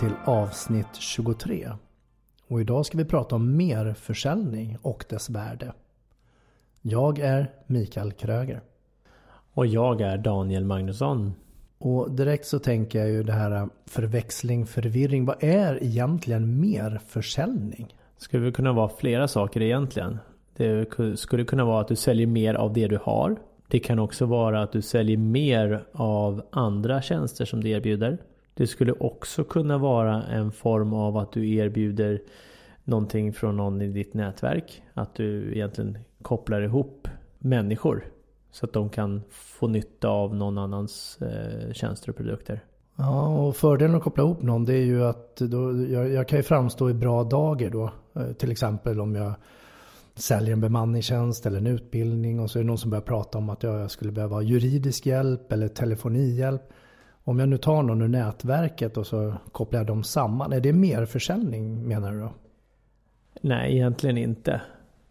Till avsnitt 23. Och idag ska vi prata om merförsäljning och dess värde. Jag är Mikael Kröger. Och jag är Daniel Magnusson. Och direkt så tänker jag ju det här förväxling, förvirring. Vad är egentligen merförsäljning? Skulle det kunna vara flera saker egentligen. Det skulle kunna vara att du säljer mer av det du har. Det kan också vara att du säljer mer av andra tjänster som du erbjuder. Det skulle också kunna vara en form av att du erbjuder någonting från någon i ditt nätverk. Att du egentligen kopplar ihop människor. Så att de kan få nytta av någon annans eh, tjänster och produkter. Ja, och fördelen att koppla ihop någon det är ju att då, jag, jag kan ju framstå i bra dagar då. Eh, till exempel om jag säljer en bemanningstjänst eller en utbildning och så är det någon som börjar prata om att jag skulle behöva juridisk hjälp eller telefonihjälp. Om jag nu tar någon ur nätverket och så kopplar jag dem samman. Är det mer försäljning menar du då? Nej, egentligen inte.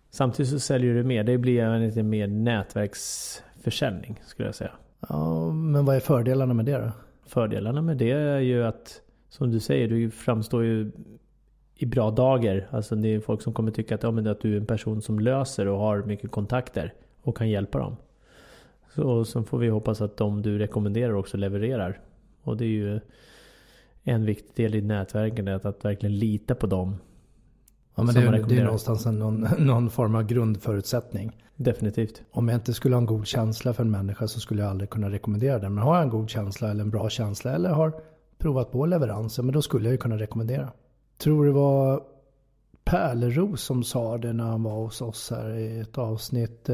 Samtidigt så säljer du mer. Det blir lite mer nätverksförsäljning skulle jag säga. Ja, men vad är fördelarna med det då? Fördelarna med det är ju att, som du säger, du framstår ju i bra dagar. Alltså det är folk som kommer tycka att, ja, men att du är en person som löser och har mycket kontakter och kan hjälpa dem. Så sen får vi hoppas att de du rekommenderar också levererar. Och det är ju en viktig del i nätverken, att, att verkligen lita på dem. Ja men det är, det är någonstans en, någon, någon form av grundförutsättning. Definitivt. Om jag inte skulle ha en god känsla för en människa så skulle jag aldrig kunna rekommendera den. Men har jag en god känsla eller en bra känsla eller har provat på leveranser, men då skulle jag ju kunna rekommendera. Tror det var Pärleros som sa det när han var hos oss här i ett avsnitt.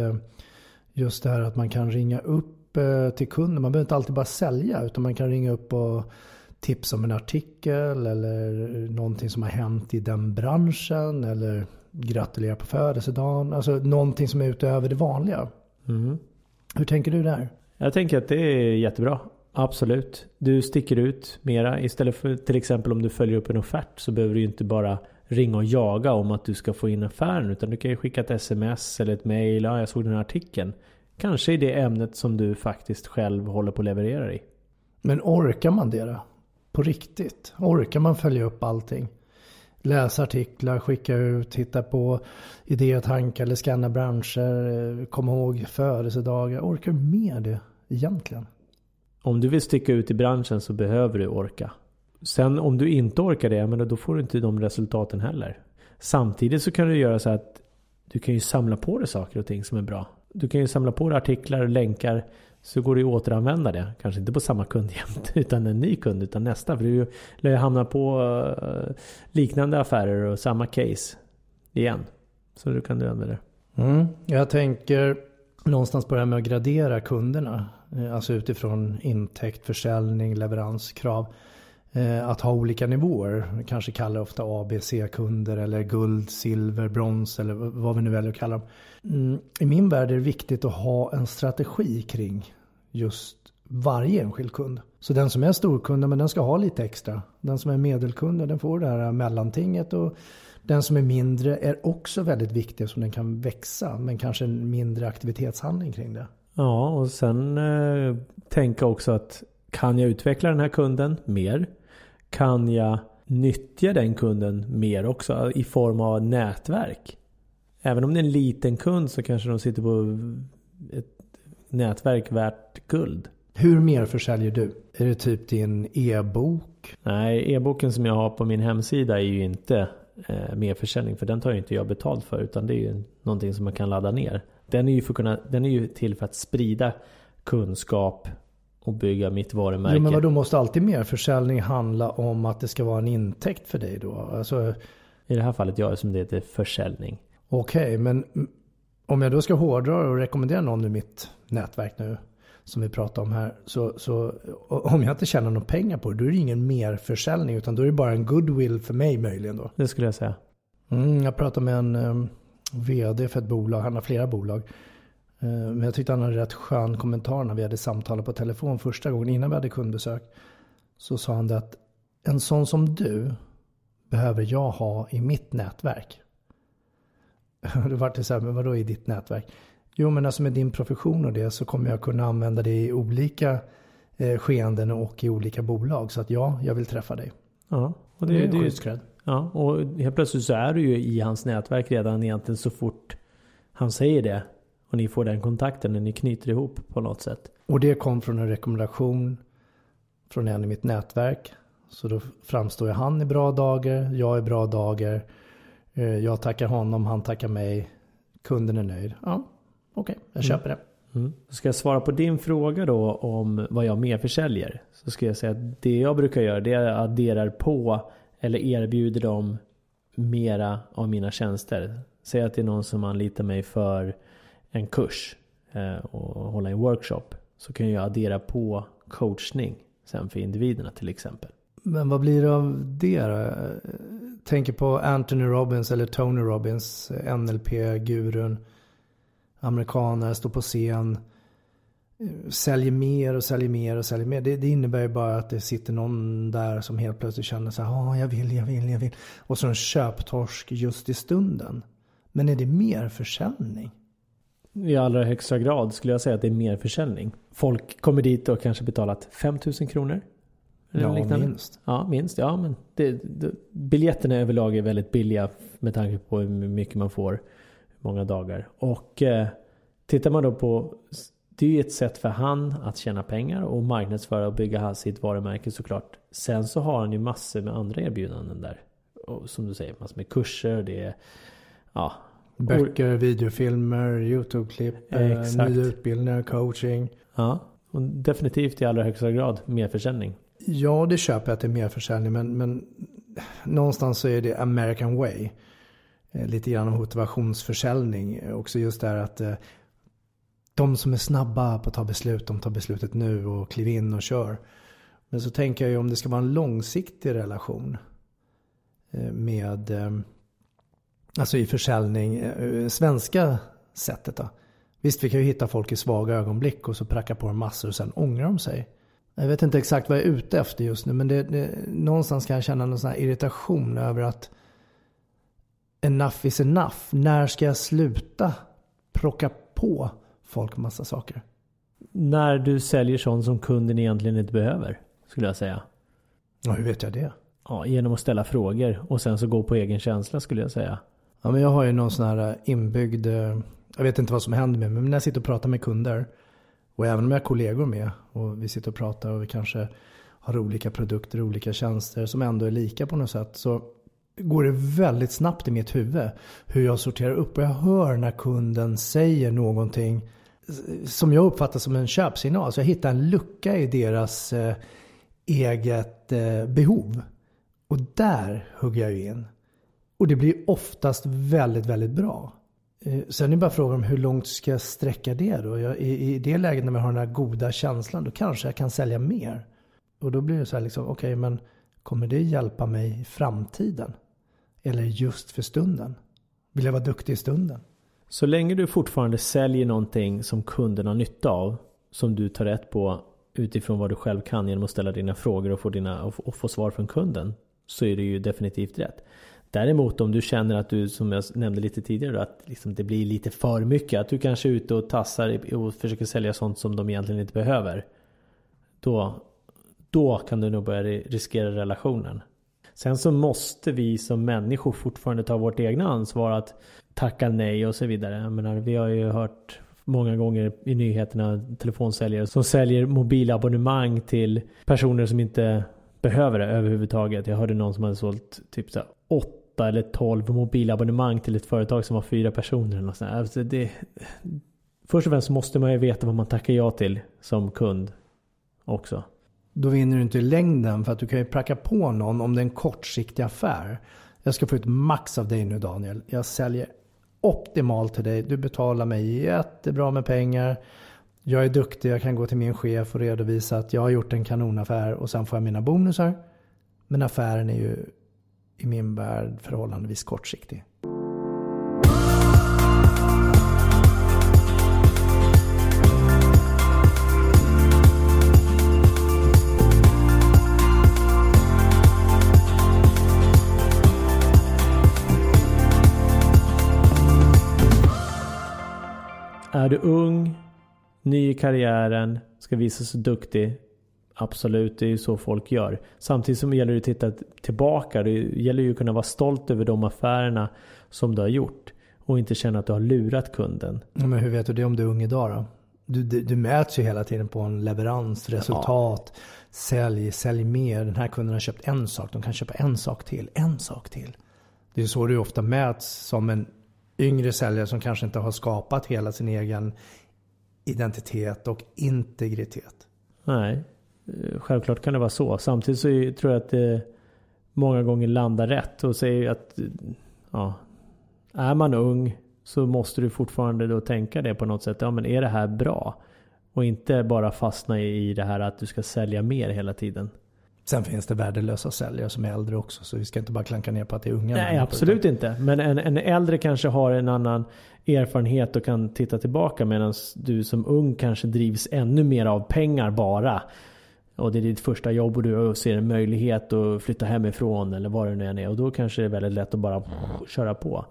Just det här att man kan ringa upp eh, till kunden. Man behöver inte alltid bara sälja utan man kan ringa upp och tipsa om en artikel eller någonting som har hänt i den branschen eller gratulera på födelsedagen. Alltså någonting som är utöver det vanliga. Mm. Hur tänker du där? Jag tänker att det är jättebra. Absolut. Du sticker ut mera. Istället för till exempel om du följer upp en offert så behöver du inte bara ringa och jaga om att du ska få in affären. Utan du kan ju skicka ett sms eller ett mail. Ja, jag såg den här artikeln. Kanske i det ämnet som du faktiskt själv håller på att leverera i. Men orkar man det då? På riktigt? Orkar man följa upp allting? Läsa artiklar, skicka ut, titta på idéer och tankar eller scanna branscher, komma ihåg födelsedagar. Orkar du med det egentligen? Om du vill sticka ut i branschen så behöver du orka. Sen om du inte orkar det, men då får du inte de resultaten heller. Samtidigt så kan du göra så att du kan ju samla på dig saker och ting som är bra. Du kan ju samla på dig artiklar och länkar så går det ju att återanvända det. Kanske inte på samma kund jämt utan en ny kund utan nästa. För du lär ju hamna på eh, liknande affärer och samma case igen. Så du kan du använda det. Mm, jag tänker någonstans på det här med att gradera kunderna. Eh, alltså utifrån intäkt, försäljning, leveranskrav. Eh, att ha olika nivåer. Kanske kallar ofta A, B, C-kunder eller guld, silver, brons eller vad vi nu väljer att kalla dem. Mm, I min värld är det viktigt att ha en strategi kring just varje enskild kund. Så den som är storkunden, men den ska ha lite extra. Den som är medelkunden, den får det här mellantinget. Och den som är mindre är också väldigt viktig eftersom den kan växa. Men kanske en mindre aktivitetshandling kring det. Ja, och sen eh, tänka också att kan jag utveckla den här kunden mer? Kan jag nyttja den kunden mer också i form av nätverk. Även om det är en liten kund så kanske de sitter på ett nätverk värt guld. Hur mer försäljer du? Är det typ din e-bok? Nej, e-boken som jag har på min hemsida är ju inte eh, merförsäljning för den tar ju inte jag betalt för utan det är ju någonting som man kan ladda ner. Den är ju, för kunna, den är ju till för att sprida kunskap och bygga mitt varumärke. Jo, men vadå, måste alltid merförsäljning handla om att det ska vara en intäkt för dig då? Alltså... I det här fallet ja, som det heter försäljning. Okej, okay, men om jag då ska hårdra och rekommendera någon i mitt nätverk nu som vi pratar om här. Så, så om jag inte tjänar några pengar på det, då är det ingen merförsäljning. Utan då är det bara en goodwill för mig möjligen då. Det skulle jag säga. Mm, jag pratade med en um, vd för ett bolag, han har flera bolag. Uh, men jag tyckte han hade rätt skön kommentar när vi hade samtalat på telefon första gången innan vi hade kundbesök. Så sa han det att en sån som du behöver jag ha i mitt nätverk. Då vart det så här, men vadå i ditt nätverk? Jo, men alltså med din profession och det så kommer jag kunna använda det i olika eh, skeenden och i olika bolag. Så att ja, jag vill träffa dig. Ja, och det, det är skyddscred. Ja, och helt plötsligt så är du ju i hans nätverk redan egentligen så fort han säger det. Och ni får den kontakten när ni knyter ihop på något sätt. Och det kom från en rekommendation från en i mitt nätverk. Så då framstår ju han i bra dagar, jag i bra dagar. Eh, jag tackar honom, han tackar mig. Kunden är nöjd. Ja, okej, okay, jag köper mm. det. Mm. Ska jag svara på din fråga då om vad jag mer försäljer? Så ska jag säga att det jag brukar göra det är att adderar på eller erbjuder dem mera av mina tjänster. Säg att det är någon som anlitar mig för en kurs eh, och hålla en workshop. Så kan jag addera på coachning sen för individerna till exempel. Men vad blir det av det då? Eh, tänker på Anthony Robbins eller Tony Robbins, eh, NLP-gurun amerikaner står på scen, säljer mer och säljer mer och säljer mer. Det, det innebär ju bara att det sitter någon där som helt plötsligt känner så här, ja, jag vill, jag vill, jag vill. Och så en köptorsk just i stunden. Men är det mer försäljning? I allra högsta grad skulle jag säga att det är mer försäljning. Folk kommer dit och kanske betalat 5000 kronor. Ja, liknande. minst. Ja, minst. Ja, men det, det, biljetterna överlag är väldigt billiga med tanke på hur mycket man får många dagar. Och eh, tittar man då på det är ju ett sätt för han att tjäna pengar och marknadsföra och bygga sitt varumärke såklart. Sen så har han ju massor med andra erbjudanden där. Och som du säger, massor med kurser. Det är ja, Böcker, videofilmer, YouTube-klipp, eh, nya utbildningar, coaching. Ja, och definitivt i allra högsta grad merförsäljning. Ja, det köper jag att det är merförsäljning. Men, men någonstans så är det American way. Eh, lite grann om motivationsförsäljning. Också just det här att eh, de som är snabba på att ta beslut, de tar beslutet nu och kliv in och kör. Men så tänker jag ju om det ska vara en långsiktig relation eh, med, alltså i försäljning, svenska sättet då. Visst, vi kan ju hitta folk i svaga ögonblick och så pracka på dem massor och sen ångrar de sig. Jag vet inte exakt vad jag är ute efter just nu, men det, det, någonstans kan jag känna någon sån här irritation över att enough is enough. När ska jag sluta plocka på folk massa saker? När du säljer sånt som kunden egentligen inte behöver, skulle jag säga. Ja, hur vet jag det? Ja, genom att ställa frågor och sen så gå på egen känsla skulle jag säga. Ja, men jag har ju någon sån här eh, inbyggd, eh, jag vet inte vad som händer med mig, men när jag sitter och pratar med kunder och även om jag har kollegor med och vi sitter och pratar och vi kanske har olika produkter och olika tjänster som ändå är lika på något sätt. Så går det väldigt snabbt i mitt huvud hur jag sorterar upp. Och jag hör när kunden säger någonting eh, som jag uppfattar som en köpsignal. Så jag hittar en lucka i deras eh, eget eh, behov. Och där hugger jag in. Och det blir oftast väldigt, väldigt bra. Eh, sen är det bara frågan om hur långt ska jag sträcka det då? Jag, i, I det läget när man har den här goda känslan då kanske jag kan sälja mer. Och då blir det så här liksom, okej okay, men kommer det hjälpa mig i framtiden? Eller just för stunden? Vill jag vara duktig i stunden? Så länge du fortfarande säljer någonting som kunden har nytta av, som du tar rätt på utifrån vad du själv kan genom att ställa dina frågor och få, dina, och få svar från kunden, så är det ju definitivt rätt. Däremot om du känner att du, som jag nämnde lite tidigare, att liksom det blir lite för mycket. Att du kanske är ute och tassar och försöker sälja sånt som de egentligen inte behöver. Då, då kan du nog börja riskera relationen. Sen så måste vi som människor fortfarande ta vårt egna ansvar att tacka nej och så vidare. Jag menar, vi har ju hört många gånger i nyheterna telefonsäljare som säljer mobilabonnemang till personer som inte behöver det överhuvudtaget. Jag hörde någon som hade sålt typ så åtta eller tolv mobilabonnemang till ett företag som var fyra personer. Eller något alltså det, först och främst måste man ju veta vad man tackar ja till som kund också. Då vinner du inte i längden för att du kan ju pracka på någon om det är en kortsiktig affär. Jag ska få ut max av dig nu Daniel. Jag säljer optimalt till dig. Du betalar mig jättebra med pengar. Jag är duktig, jag kan gå till min chef och redovisa att jag har gjort en kanonaffär och sen får jag mina bonusar. Men affären är ju i min värld förhållandevis kortsiktig. Är du ung, ny i karriären, ska visa sig duktig. Absolut, det är ju så folk gör. Samtidigt som det gäller det att titta tillbaka. Det gäller ju att kunna vara stolt över de affärerna som du har gjort. Och inte känna att du har lurat kunden. Men hur vet du det om du är ung idag då? Du, du, du mäts ju hela tiden på en leverans, resultat, ja. sälj, sälj mer. Den här kunden har köpt en sak, de kan köpa en sak till, en sak till. Det är så du ofta mäts som en yngre säljare som kanske inte har skapat hela sin egen identitet och integritet. Nej, självklart kan det vara så. Samtidigt så tror jag att det många gånger landar rätt och säger att ja, är man ung så måste du fortfarande då tänka det på något sätt. Ja men är det här bra? Och inte bara fastna i det här att du ska sälja mer hela tiden. Sen finns det värdelösa säljare som är äldre också. Så vi ska inte bara klanka ner på att det är unga. Nej, absolut inte. Men en, en äldre kanske har en annan erfarenhet och kan titta tillbaka. Medan du som ung kanske drivs ännu mer av pengar bara. Och det är ditt första jobb och du ser en möjlighet att flytta hemifrån eller vad det nu än är. Och då kanske det är väldigt lätt att bara köra på.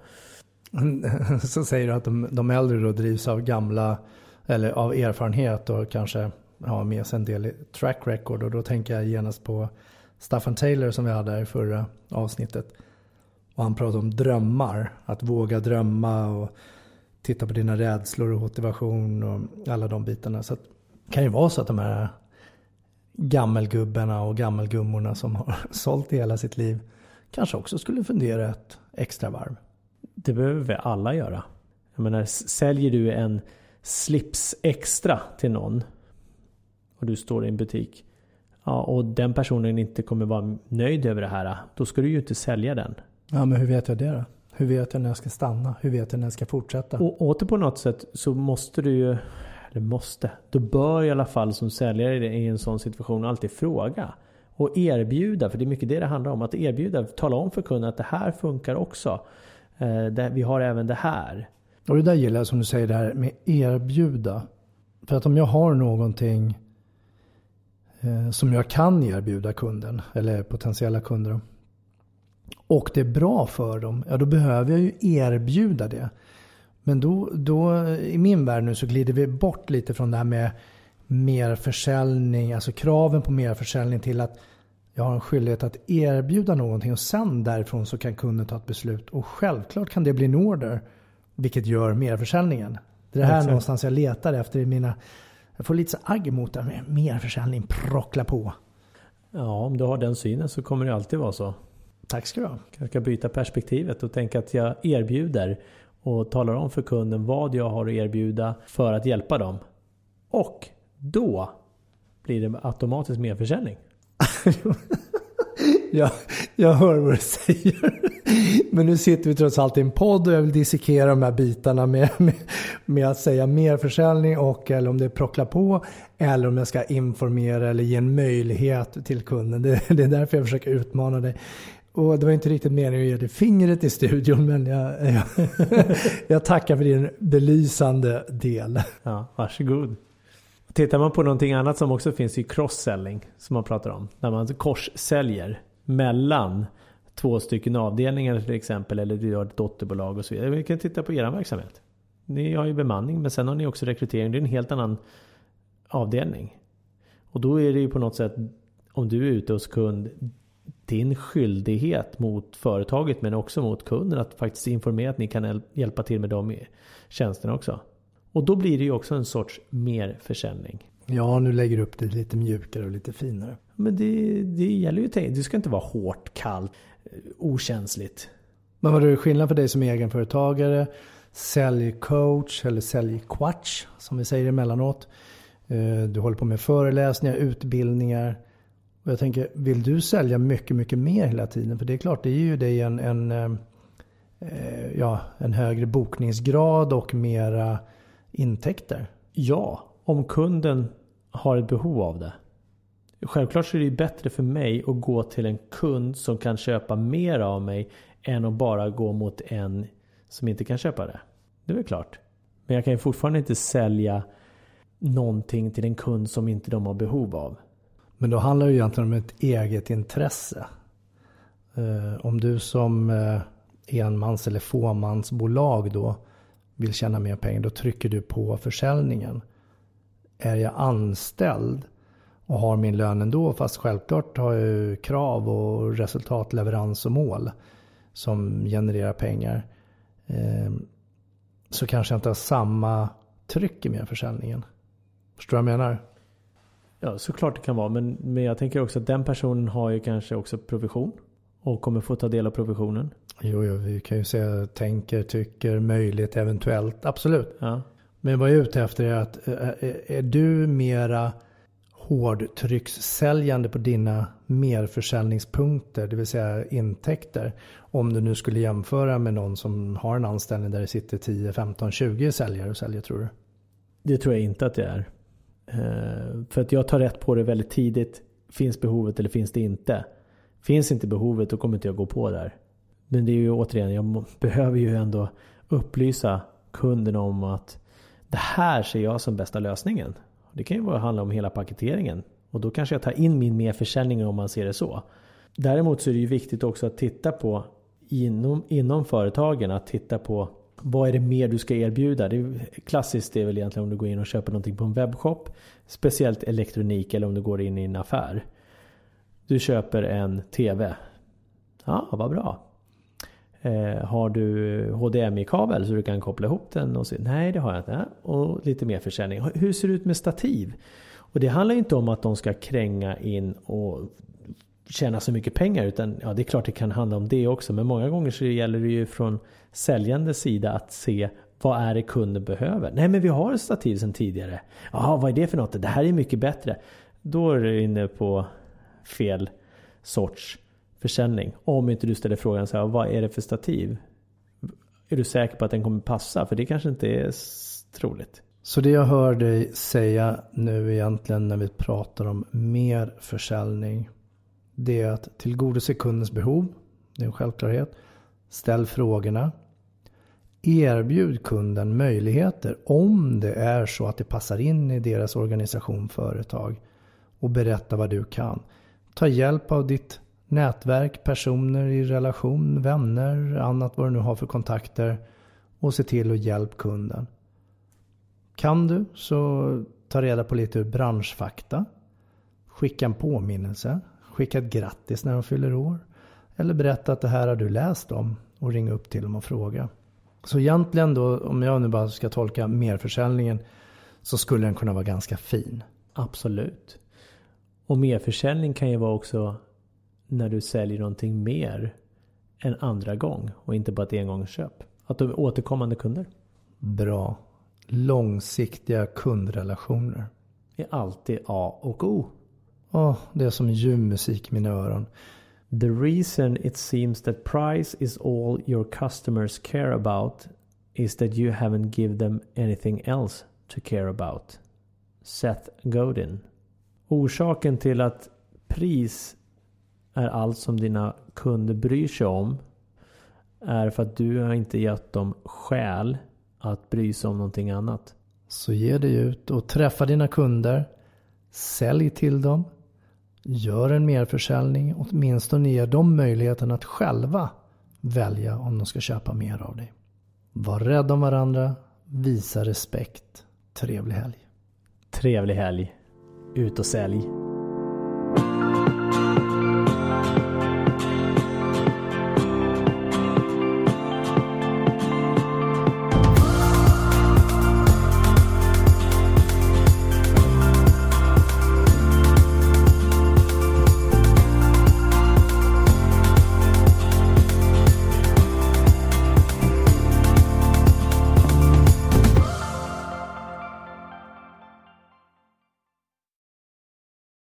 Så säger du att de, de äldre då drivs av gamla, eller av erfarenhet och kanske har med sig en del track record. Och då tänker jag genast på Staffan Taylor som vi hade i förra avsnittet. Och han pratade om drömmar, att våga drömma och titta på dina rädslor och motivation och alla de bitarna. Så det kan ju vara så att de här gammelgubbarna och gammelgummorna som har sålt i hela sitt liv kanske också skulle fundera ett extra varv. Det behöver vi alla göra. Jag menar, säljer du en slips extra till någon och du står i en butik ja, och den personen inte kommer vara nöjd över det här, då ska du ju inte sälja den. Ja, men hur vet jag det då? Hur vet jag när jag ska stanna? Hur vet jag när jag ska fortsätta? Och åter på något sätt så måste du ju, eller måste, då bör i alla fall som säljare i en sån situation alltid fråga. Och erbjuda, för det är mycket det det handlar om. Att erbjuda, tala om för kunden att det här funkar också. Eh, vi har även det här. Och det där gillar jag som du säger det här med erbjuda. För att om jag har någonting eh, som jag kan erbjuda kunden eller potentiella kunder och det är bra för dem, ja då behöver jag ju erbjuda det. Men då, då i min värld nu så glider vi bort lite från det här med merförsäljning, alltså kraven på merförsäljning till att jag har en skyldighet att erbjuda någonting och sen därifrån så kan kunden ta ett beslut. Och självklart kan det bli en order, vilket gör merförsäljningen. Det är det här Exakt. någonstans jag letar efter i mina jag får lite så agg mot det med mer försäljning, prockla på. Ja, om du har den synen så kommer det alltid vara så. Tack ska du ha. Jag ska byta perspektivet och tänka att jag erbjuder och talar om för kunden vad jag har att erbjuda för att hjälpa dem. Och då blir det automatiskt mer försäljning. jag, jag hör vad du säger. Men nu sitter vi trots allt i en podd och jag vill dissekera de här bitarna med, med, med att säga mer försäljning och eller om det är prockla på eller om jag ska informera eller ge en möjlighet till kunden. Det, det är därför jag försöker utmana dig. Och det var inte riktigt meningen att ge dig fingret i studion men jag, jag, jag tackar för din belysande del. Ja, varsågod. Tittar man på någonting annat som också finns i cross-selling som man pratar om. När man korssäljer mellan två stycken avdelningar till exempel. Eller du har ett dotterbolag och så vidare. Vi kan titta på er verksamhet. Ni har ju bemanning men sen har ni också rekrytering. Det är en helt annan avdelning. Och då är det ju på något sätt om du är ute hos kund din skyldighet mot företaget men också mot kunden att faktiskt informera att ni kan hjälpa till med de tjänsterna också. Och då blir det ju också en sorts merförsäljning. Ja, nu lägger du upp det lite mjukare och lite finare. Men det, det gäller ju att Det ska inte vara hårt, kallt, okänsligt. Men vad är skillnad för dig som egenföretagare, säljcoach eller säljquatch som vi säger emellanåt. Eh, du håller på med föreläsningar, utbildningar. Och jag tänker, vill du sälja mycket, mycket mer hela tiden? För det är klart, det ger ju dig en, en, eh, ja, en högre bokningsgrad och mera intäkter. Ja, om kunden har ett behov av det. Självklart så är det bättre för mig att gå till en kund som kan köpa mer av mig än att bara gå mot en som inte kan köpa det. Det är väl klart. Men jag kan ju fortfarande inte sälja någonting till en kund som inte de har behov av. Men då handlar det ju egentligen om ett eget intresse. Eh, om du som eh, enmans eller fåmansbolag då vill tjäna mer pengar, då trycker du på försäljningen. Är jag anställd och har min lön ändå, fast självklart har jag krav och resultat, leverans och mål som genererar pengar. Eh, så kanske jag inte har samma tryck i mer försäljningen. Förstår du vad jag menar? Ja, såklart det kan vara. Men, men jag tänker också att den personen har ju kanske också provision. Och kommer få ta del av provisionen. Jo, jo vi kan ju säga tänker, tycker, möjligt, eventuellt. Absolut. Ja. Men vad jag är ute efter är att är, är du mera hårdtryckssäljande på dina merförsäljningspunkter, det vill säga intäkter. Om du nu skulle jämföra med någon som har en anställning där det sitter 10, 15, 20 säljare och säljer tror du? Det tror jag inte att det är. Eh, för att jag tar rätt på det väldigt tidigt. Finns behovet eller finns det inte? Finns inte behovet då kommer inte jag gå på där. Men det är ju återigen, jag behöver ju ändå upplysa kunden om att det här ser jag som bästa lösningen. Det kan ju handla om hela paketeringen. Och då kanske jag tar in min merförsäljning om man ser det så. Däremot så är det ju viktigt också att titta på inom, inom företagen, att titta på vad är det mer du ska erbjuda? Det är, klassiskt är väl egentligen om du går in och köper någonting på en webbshop. Speciellt elektronik eller om du går in i en affär. Du köper en TV. Ja, vad bra. Eh, har du HDMI-kabel så du kan koppla ihop den? Och se, Nej, det har jag inte. Och lite mer försäljning. Hur ser det ut med stativ? Och det handlar inte om att de ska kränga in och tjäna så mycket pengar. Utan ja, det är klart det kan handla om det också. Men många gånger så gäller det ju från säljande sida att se vad är det kunden behöver? Nej men vi har ett stativ sedan tidigare. Jaha, vad är det för något? Det här är mycket bättre. Då är du inne på fel sorts försäljning. Om inte du ställer frågan så här, vad är det för stativ? Är du säker på att den kommer passa? För det kanske inte är troligt. Så det jag hör dig säga nu egentligen när vi pratar om mer försäljning. Det är att tillgodose kundens behov. Det är en självklarhet. Ställ frågorna. Erbjud kunden möjligheter om det är så att det passar in i deras organisation, företag. Och berätta vad du kan. Ta hjälp av ditt nätverk, personer i relation, vänner, annat vad du nu har för kontakter. Och se till att hjälpa kunden. Kan du så ta reda på lite ur branschfakta. Skicka en påminnelse. Skicka ett grattis när de fyller år. Eller berätta att det här har du läst om och ringa upp till dem och fråga. Så egentligen då, om jag nu bara ska tolka merförsäljningen, så skulle den kunna vara ganska fin. Absolut. Och merförsäljning kan ju vara också när du säljer någonting mer en andra gång och inte bara ett engångsköp. Att du är återkommande kunder. Bra. Långsiktiga kundrelationer. är alltid A och O. Oh, det är som ljuv musik i mina öron. The reason it seems that price is all your customers care about is that you haven't given them anything else to care about. Seth Godin. Orsaken till att pris är allt som dina kunder bryr sig om är för att du har inte gett dem skäl att bry sig om någonting annat. Så ge dig ut och träffa dina kunder. Sälj till dem. Gör en merförsäljning. Åtminstone ge dem möjligheten att själva välja om de ska köpa mer av dig. Var rädd om varandra. Visa respekt. Trevlig helg. Trevlig helg. Ut och sälj.